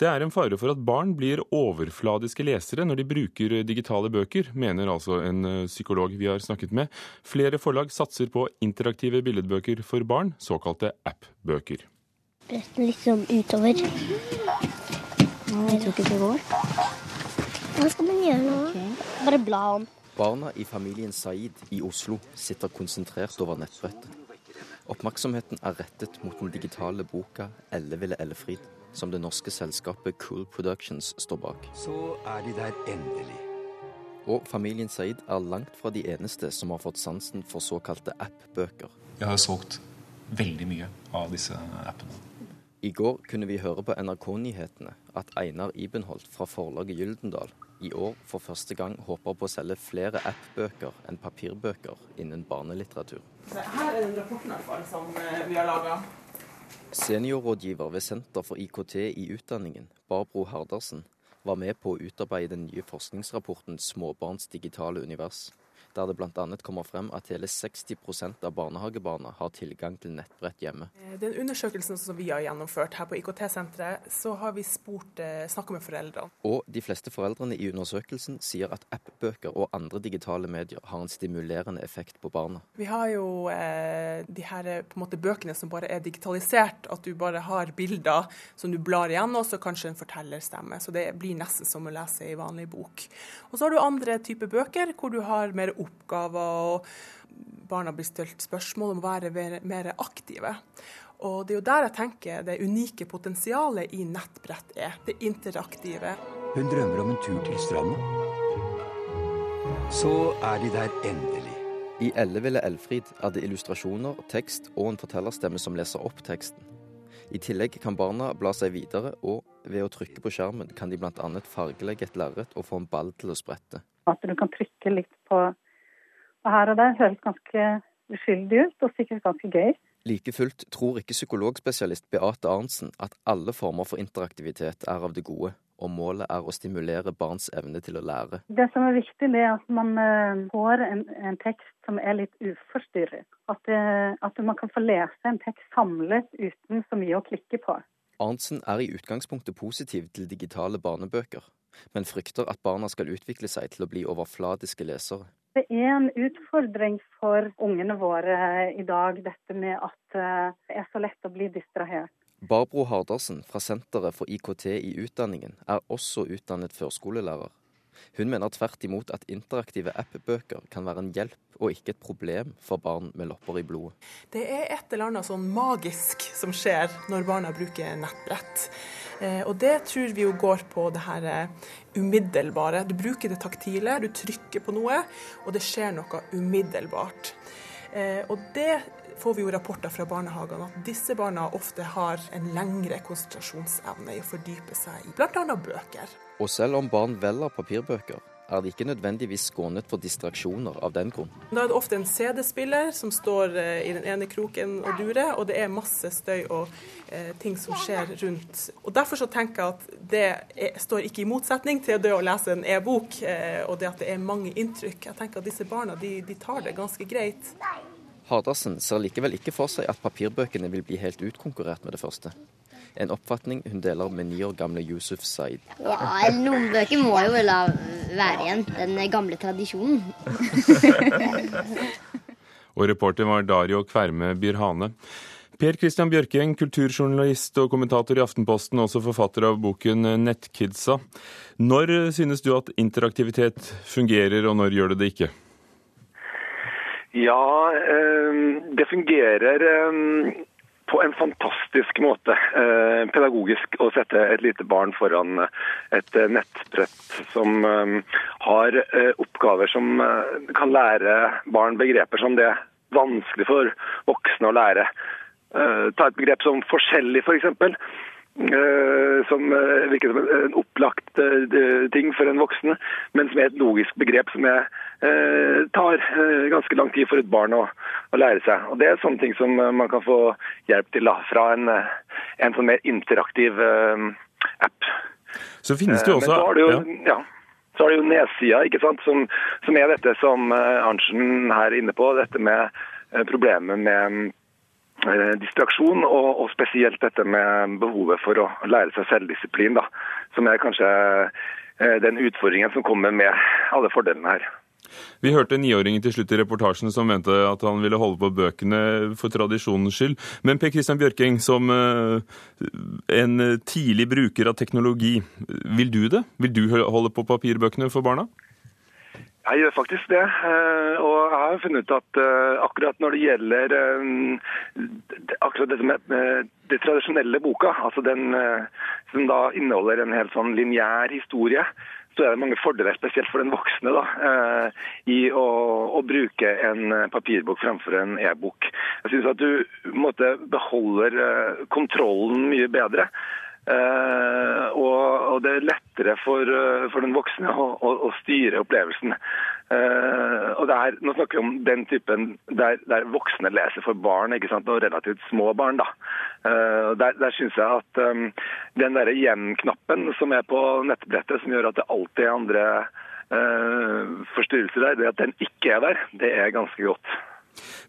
Det er en fare for at barn blir overfladiske lesere når de bruker digitale bøker, mener altså en eh, psykolog vi har snakket med. Flere forlag satser på interaktive billedbøker for barn, såkalte app-bøker. Brett den litt sånn utover. Jeg tror ikke det går. Hva skal man gjøre nå? Bare bla om. Barna i familien Saeed i Oslo sitter konsentrert over nettbrettet. Oppmerksomheten er rettet mot den digitale boka 'Elleville Ellefrid', som det norske selskapet Cool Productions står bak. Så er de der endelig. Og familien Saeed er langt fra de eneste som har fått sansen for såkalte app-bøker. Jeg har solgt veldig mye av disse appene. I går kunne vi høre på NRK-nyhetene at Einar Ibenholt fra forlaget Gyldendal i år for første gang håper på å selge flere app-bøker enn papirbøker innen barnelitteratur. Her er den rapporten som eh, vi har laga. Seniorrådgiver ved Senter for IKT i utdanningen, Barbro Hardersen, var med på å utarbeide den nye forskningsrapporten 'Småbarns digitale univers' der det bl.a. kommer frem at hele 60% av barnehagebarna har tilgang til nettbrett hjemme. Eh, den undersøkelsen som vi har gjennomført her på IKT-senteret, så har vi spurt, eh, snakka med foreldrene. Og de fleste foreldrene i undersøkelsen sier at app-bøker og andre digitale medier har en stimulerende effekt på barna. Vi har jo eh, de her eh, måte bøkene som bare er digitalisert, at du bare har bilder som du blar igjen, og så kanskje en fortellerstemme. Så det blir nesten som å lese ei vanlig bok. Og så har du andre typer bøker hvor du har mer oppgaver, og barna blir stilt spørsmål om å være mer aktive. Og Det er jo der jeg tenker det unike potensialet i nettbrett er. Det interaktive. Hun drømmer om en tur til stranda. Så er de der endelig. I Elle ville Elfrid er det illustrasjoner, tekst og en fortellerstemme som leser opp teksten. I tillegg kan barna bla seg videre, og ved å trykke på skjermen kan de bl.a. fargelegge et lerret og få en ball til å sprette. At du kan trykke litt på og her og der høres ganske uskyldig ut, og sikkert ganske gøy. Like fullt tror ikke psykologspesialist Beate Arntzen at alle former for interaktivitet er av det gode, og målet er å stimulere barns evne til å lære. Det som er viktig, det er at man eh, får en, en tekst som er litt uforstyrret. At, at, man kan få lese en tekst samlet uten så mye å klikke på. Arntzen er i utgangspunktet positiv til digitale barnebøker, men frykter at barna skal utvikle seg til å bli overfladiske lesere. Det er en utfordring for ungene våre i dag, dette med at eh, det er så lett å bli distrahert. Barbro Hardarsen fra Senteret for IKT i utdanningen er også utdannet førskolelærer. Hun mener tvert imot at interaktive app-bøker kan være en hjelp og ikke et problem for barn med lopper i blodet. Det er et eller annet sånn magisk som skjer når barna bruker nettbrett. Eh, og det tror vi jo går på det her eh, umiddelbare. Du bruker det taktile, du trykker på noe, og det skjer noe umiddelbart. Eh, og det får vi jo rapporter fra barnehagene at disse barna ofte har en lengre konsentrasjonsevne i å fordype seg i bl.a. bøker. Og selv om barn velger papirbøker, er de ikke nødvendigvis skånet for distraksjoner av den grunn. Da er det ofte en CD-spiller som står eh, i den ene kroken og durer, og det er masse støy og eh, ting som skjer rundt. Og Derfor så tenker jeg at det er, står ikke i motsetning til det å lese en e-bok, eh, og det at det er mange inntrykk. Jeg tenker at disse barna de, de tar det ganske greit. Hardarsen ser likevel ikke for seg at papirbøkene vil bli helt utkonkurrert med det første. En oppfatning hun deler med ni år gamle Yusuf Said. Ja, Noen bøker må jo la være igjen den gamle tradisjonen. og reporter var Dario Kverme Byrhane. Per Christian Bjørkeng, kulturjournalist og kommentator i Aftenposten, også forfatter av boken 'Nettkidsa'. Når synes du at interaktivitet fungerer, og når gjør det det ikke? Ja, eh, det fungerer eh, på en fantastisk måte eh, pedagogisk å sette et lite barn foran et nettbrett som har oppgaver som kan lære barn begreper som det er vanskelig for voksne å lære. Ta et begrep som forskjellig, f.eks. For eksempel. Eh, som eh, virker som en opplagt eh, ting for en voksen, men som er et logisk begrep som jeg tar ganske lang tid for et barn å, å, lære seg. Og Det er sånne ting som man kan få hjelp til da, fra en, en sånn mer interaktiv app. Så finnes det også... Jo, ja. Så er det jo nedsida, ikke sant, som, som, er dette som Arntzen her er inne på. Dette med problemet med distraksjon, og, og, spesielt dette med behovet for å lære seg selvdisiplin, da, som er kanskje eh, den utfordringen som kommer med alle fordelene her. Vi hørte niåringen til slutt i reportasjen som mente at han ville holde på bøkene for tradisjonens skyld. Men Per Kristian Bjørking, som en tidlig bruker av teknologi, vil du det? Vil du holde på papirbøkene for barna? Jeg gjør faktisk det. Eh, og har funnet ut at eh, akkurat når det gjelder eh, akkurat det med det tradisjonelle boka, altså den som da inneholder en helt sånn lineær historie, så er det mange fordeler, spesielt for den voksne, da, i å, å bruke en papirbok fremfor en e-bok. Jeg syns at du måtte beholder kontrollen mye bedre. Uh, og, og, det er lettere for, uh, for den voksne å, å, å styre opplevelsen. Uh, og er, Nå snakker vi om den typen der, der voksne leser for barn, ikke sant, og relativt små barn. da. der der syns jeg at um, den derre hjem-knappen som er på nettbrettet, som gjør at det alltid er andre forstyrrelser der, det at den ikke er der, det er ganske godt.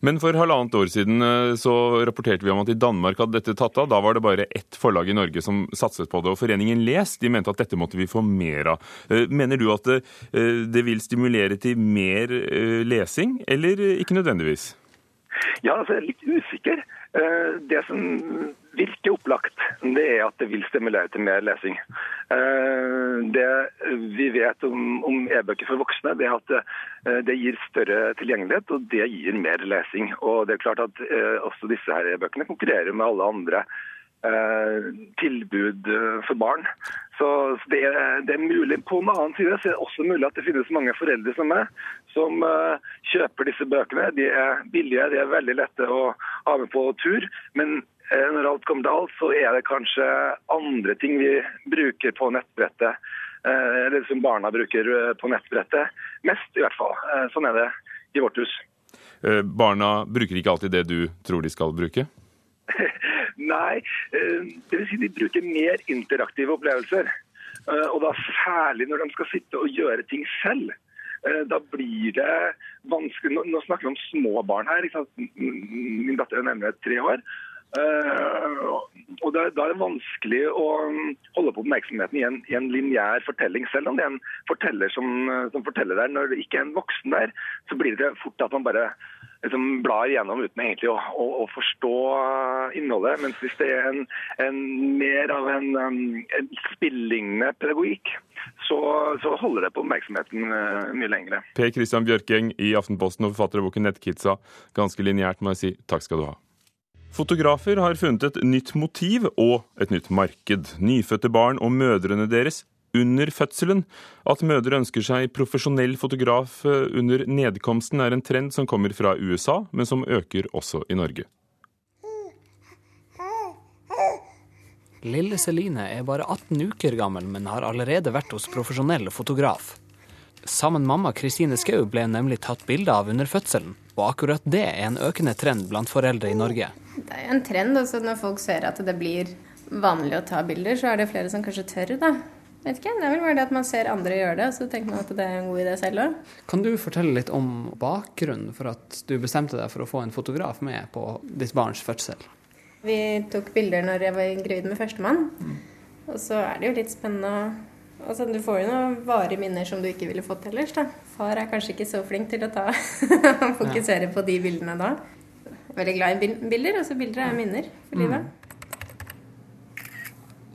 Men for halvannet år siden eh, så rapporterte vi om at i Danmark hadde dette tatt av. Da var det bare ett forlag i Norge som satset på det. Og Foreningen Les de mente at dette måtte vi få mer av. Eh, mener du at det, eh, det vil stimulere til mer lesing, eller ikke nødvendigvis? Ja, altså er litt usikker. Det som virker opplagt, det er at det vil stimulere til mer lesing. Eh, det vi vet om, om e-bøker for voksne, det er at eh, det gir større tilgjengelighet, og det gir mer lesing. Og det er klart at eh, også disse her e-bøkene konkurrerer med alle andre tilbud for barn. Så det er, det er, mulig. På en annen side så er det også mulig at det finnes mange foreldre som meg, som kjøper disse bøkene. De er billige, de er veldig lette å ha med på tur. Men Eh, når alt kommer til alt, så er det kanskje andre ting vi bruker på nettbrettet. Eh, eller som barna bruker eh, på nettbrettet. Mest, i hvert fall. Sånn er det i vårt hus. Barna bruker ikke alltid det du tror de skal bruke? Nei, det vil si de bruker mer interaktive opplevelser. Og da særlig når de skal sitte og gjøre ting selv. Da blir det vanskelig Nå snakker vi om små barn her. Min datter er nemlig tre år. Og Da er det vanskelig å um, holde på oppmerksomheten i en, i en lineær fortelling. Selv om det er en forteller som, som, forteller der. Når det ikke er en voksen der, så blir det fort at man bare liksom, blar igjennom uten egentlig å, å, å forstå innholdet. Mens hvis det er en, en mer av en, um, en spillignende pedagogikk, så, så, holder det på oppmerksomheten mye lengre. Per Christian Bjørkeng i Aftenposten og forfatter av boken 'Nettkidsa'. Ganske lineært, må jeg si. Takk skal du ha. Fotografer har funnet et nytt motiv og et nytt marked. Nyfødte barn og mødrene deres under fødselen. At mødre ønsker seg profesjonell fotograf eh, under nedkomsten er en trend som kommer fra USA, men som øker også i Norge. Lille Celine er bare 18 uker gammel, men har allerede vært hos profesjonell fotograf. Sammen mamma Kristine Skau ble nemlig tatt bilde av under fødselen, og akkurat det er en økende trend blant foreldre i Norge. Det er en trend også når folk ser at det blir vanlig å ta bilder, så er det flere som kanskje tør, da. Vet ikke, Det er vel bare det at man ser andre gjøre det, og så tenker man at det er en god idé selv òg. Kan du fortelle litt om bakgrunnen for at du bestemte deg for å få en fotograf med på ditt barns fødsel? Vi tok bilder når jeg var gravid med førstemann. Mm. Og så er det jo litt spennende å Altså, du får jo noen varige minner som du ikke ville fått ellers. da. Far er kanskje ikke så flink til å ta fokusere på de bildene da veldig glad i bilder. Altså bilder er minner for livet. mm.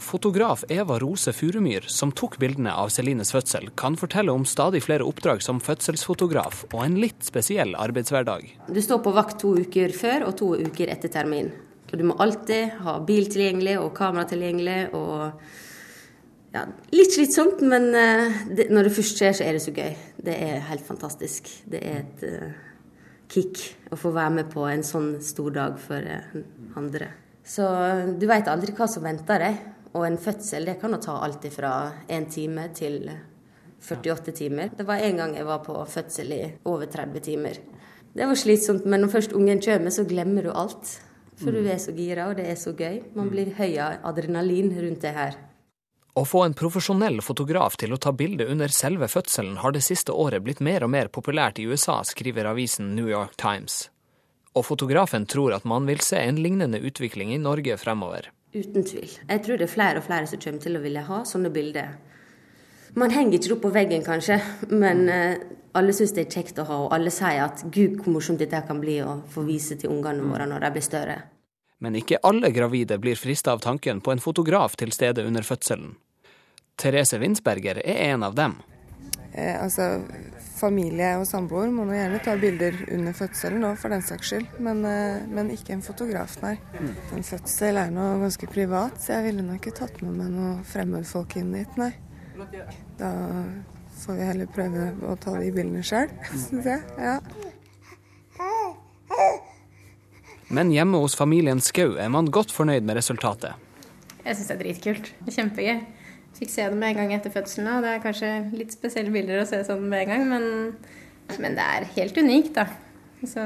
Fotograf Eva Rose Furumyr, som tok bildene av Celines fødsel, kan fortelle om stadig flere oppdrag som fødselsfotograf og en litt spesiell arbeidshverdag. Du står på vakt to uker før og to uker etter termin. Du må alltid ha bil tilgjengelig og kamera tilgjengelig. og ja, Litt slitsomt, men uh, det, når det først skjer, så er det så gøy. Det er helt fantastisk. Det er et uh, kick å få være med på en sånn stor dag for uh, andre. Så du veit aldri hva som venter deg. Og en fødsel det kan jo ta alt fra én time til 48 timer. Det var en gang jeg var på fødsel i over 30 timer. Det var slitsomt, men når først ungen kommer, så glemmer du alt. For du mm. er så gira, og det er så gøy. Man blir høy av adrenalin rundt det her. Å få en profesjonell fotograf til å ta bilde under selve fødselen har det siste året blitt mer og mer populært i USA, skriver avisen New York Times. Og fotografen tror at man vil se en lignende utvikling i Norge fremover. Uten tvil. Jeg tror det er flere og flere som kommer til å ville ha sånne bilder. Man henger ikke det opp på veggen, kanskje, men eh, alle syns det er kjekt å ha, og alle sier at gud, hvor morsomt dette kan bli å få vise til ungene våre når de blir større. Men ikke alle gravide blir frista av tanken på en fotograf til stede under fødselen. Therese Winsberger er en av dem. Eh, altså, familie og samboer må nå gjerne ta bilder under fødselen òg, for den saks skyld. Men, eh, men, ikke en fotograf, nei. En fødsel er nå ganske privat, så jeg ville nok ikke tatt med meg noe fremmedfolk inn dit, nei. Da får vi heller prøve å ta de bildene sjøl, syns jeg. Ja. Men hjemme hos familien Skau er man godt fornøyd med resultatet. Jeg syns det er dritkult. Kjempegøy. Fikk se det med en gang etter fødselen og Det er kanskje litt spesielle bilder å se sånn med en gang, men, men det er helt unikt, da. Så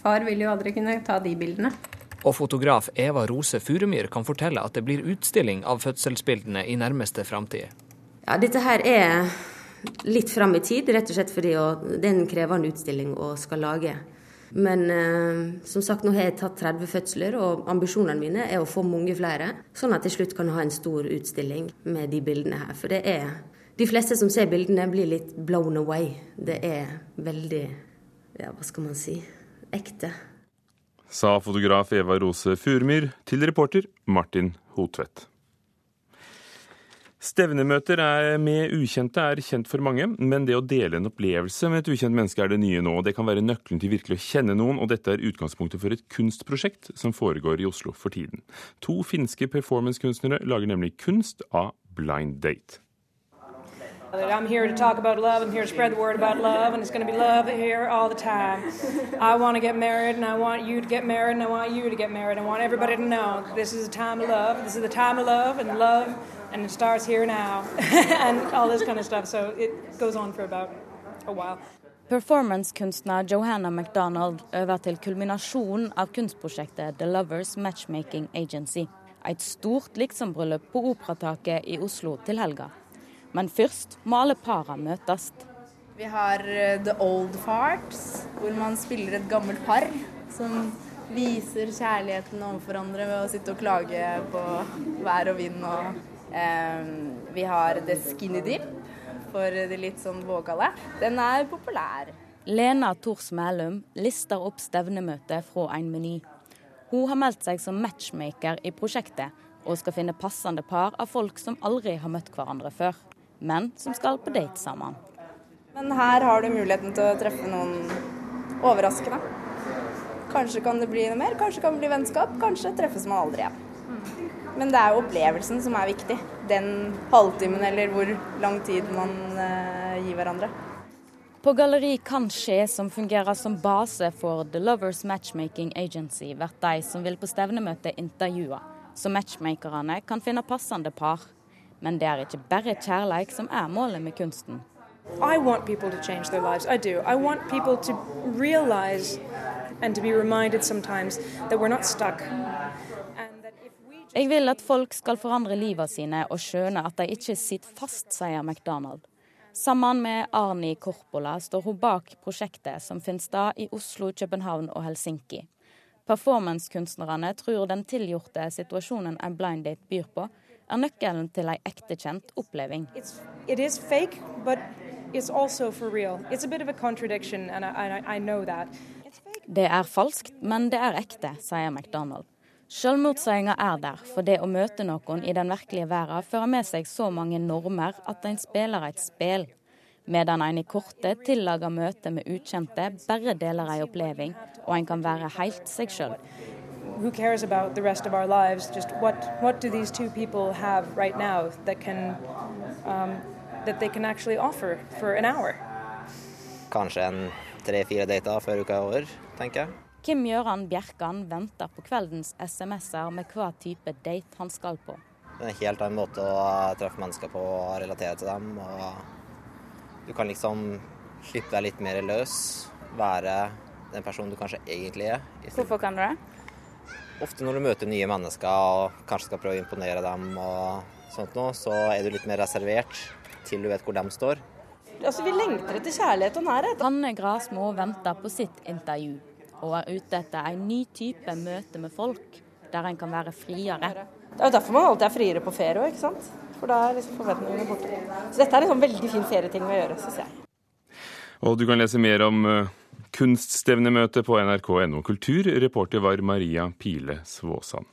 far vil jo aldri kunne ta de bildene. Og fotograf Eva Rose Furumyr kan fortelle at det blir utstilling av fødselsbildene i nærmeste framtid. Ja, dette her er litt fram i tid, rett og slett fordi det er en krevende utstilling å skal lage. Men eh, som sagt, nå har jeg tatt 30 fødsler, og ambisjonene mine er å få mange flere. Sånn at til slutt kan ha en stor utstilling med de bildene her. For det er De fleste som ser bildene, blir litt blown away. Det er veldig Ja, hva skal man si ekte. Sa fotograf Eva Rose Furmyr til reporter Martin Hotvedt. Stevnemøter med ukjente er kjent for mange, men det å dele en opplevelse med et ukjent menneske er det nye nå. Det kan være nøkkelen til virkelig å kjenne noen, og dette er utgangspunktet for et kunstprosjekt som foregår i Oslo for tiden. To finske performancekunstnere lager nemlig kunst av blind date. I'm here to talk about love. I'm here to spread the word about love, and it's going to be love here all the time. I want to get married, and I want you to get married, and I want you to get married. I want everybody to know this is a time of love. This is the time of love, and love, and it starts here now, and all this kind of stuff. So it goes on for about a while. Performancekunstner Johanna McDonald øver til kulminasjonen av kunstprosjektet The Lovers Matchmaking Agency. Et stort liksombryllup på Operataket i Oslo til helga. Men først må alle para møtes. Vi har eh, The Old Farts, hvor man spiller et gammelt par som viser kjærligheten overfor hverandre ved å sitte og klage på vær og vind. Og, vi har The Skinny Dip for de litt sånn vågale. Den er populær. Lena Tors Mælum lister opp stevnemøtet fra en meny. Hun har meldt seg som matchmaker i prosjektet, og skal finne passende par av folk som aldri har møtt hverandre før men som skal på date sammen. Men her har du muligheten til å treffe noen overraskende. Kanskje kan det bli noe mer, kanskje kan det bli vennskap, kanskje treffes man aldri igjen. Men det er jo opplevelsen som er viktig. Den halvtimen eller hvor lang tid man uh, gir hverandre. På Galleri kan skje, som fungerer som base for The Lovers Matchmaking Agency, blir de som vil på stevnemøte intervjua, så matchmakerne kan finne passende par. Men det er ikke bare kjærleik som er målet med kunsten. I want people to change their lives. I do. I want people to realize and to be reminded sometimes that we're not stuck. Jeg vil at folk skal forandre livet sine og skjønne at de ikke sitter fast, sier McDonald. Sammen med Arni Korpola står hun bak prosjektet som finner sted i Oslo, København og Helsinki. Performancekunstnerne tror den tilgjorte situasjonen en blind date byr på, er nøkkelen til ei ekte kjent oppleving. Fake, det er falskt, men det er ekte, sier McDonald. Selvmotsigende er der, for det å møte noen i den virkelige verden fører med seg så mange normer at en spiller et spill. Medan en i kortet tillager møte med ukjente bare deler ei oppleving, og en kan være helt seg sjøl who cares about the rest of our lives? Just what what do these two people have right now that can um, that they can actually offer for an hour? Kanskje en tre-fire dater før uka er over, tenker jeg. Kim Gjøran Bjerkan venter på kveldens SMS-er med hva type date han skal på. Det er en helt annen måte å treffe mennesker på og relatere til dem. og Du kan liksom slippe deg litt mer løs, være den personen du kanskje egentlig er. Hvorfor kan du det? ofte når du møter nye mennesker og kanskje skal prøve å imponere dem, og sånt noe, så er du litt mer reservert til du vet hvor de står. Altså, Vi lengter etter kjærlighet og nærhet. Hanne Grasmo venter på sitt intervju. Og er ute etter en ny type møte med folk, der en kan være friere. Det er jo derfor man alltid er friere på ferie òg, ikke sant. For da er liksom forventningene borte. Så dette er en sånn veldig fin ferieting å gjøre, syns jeg. Og du kan lese mer om uh, kunststevnemøtet på nrk.no kultur. Reporter var Maria Pile Svåsand.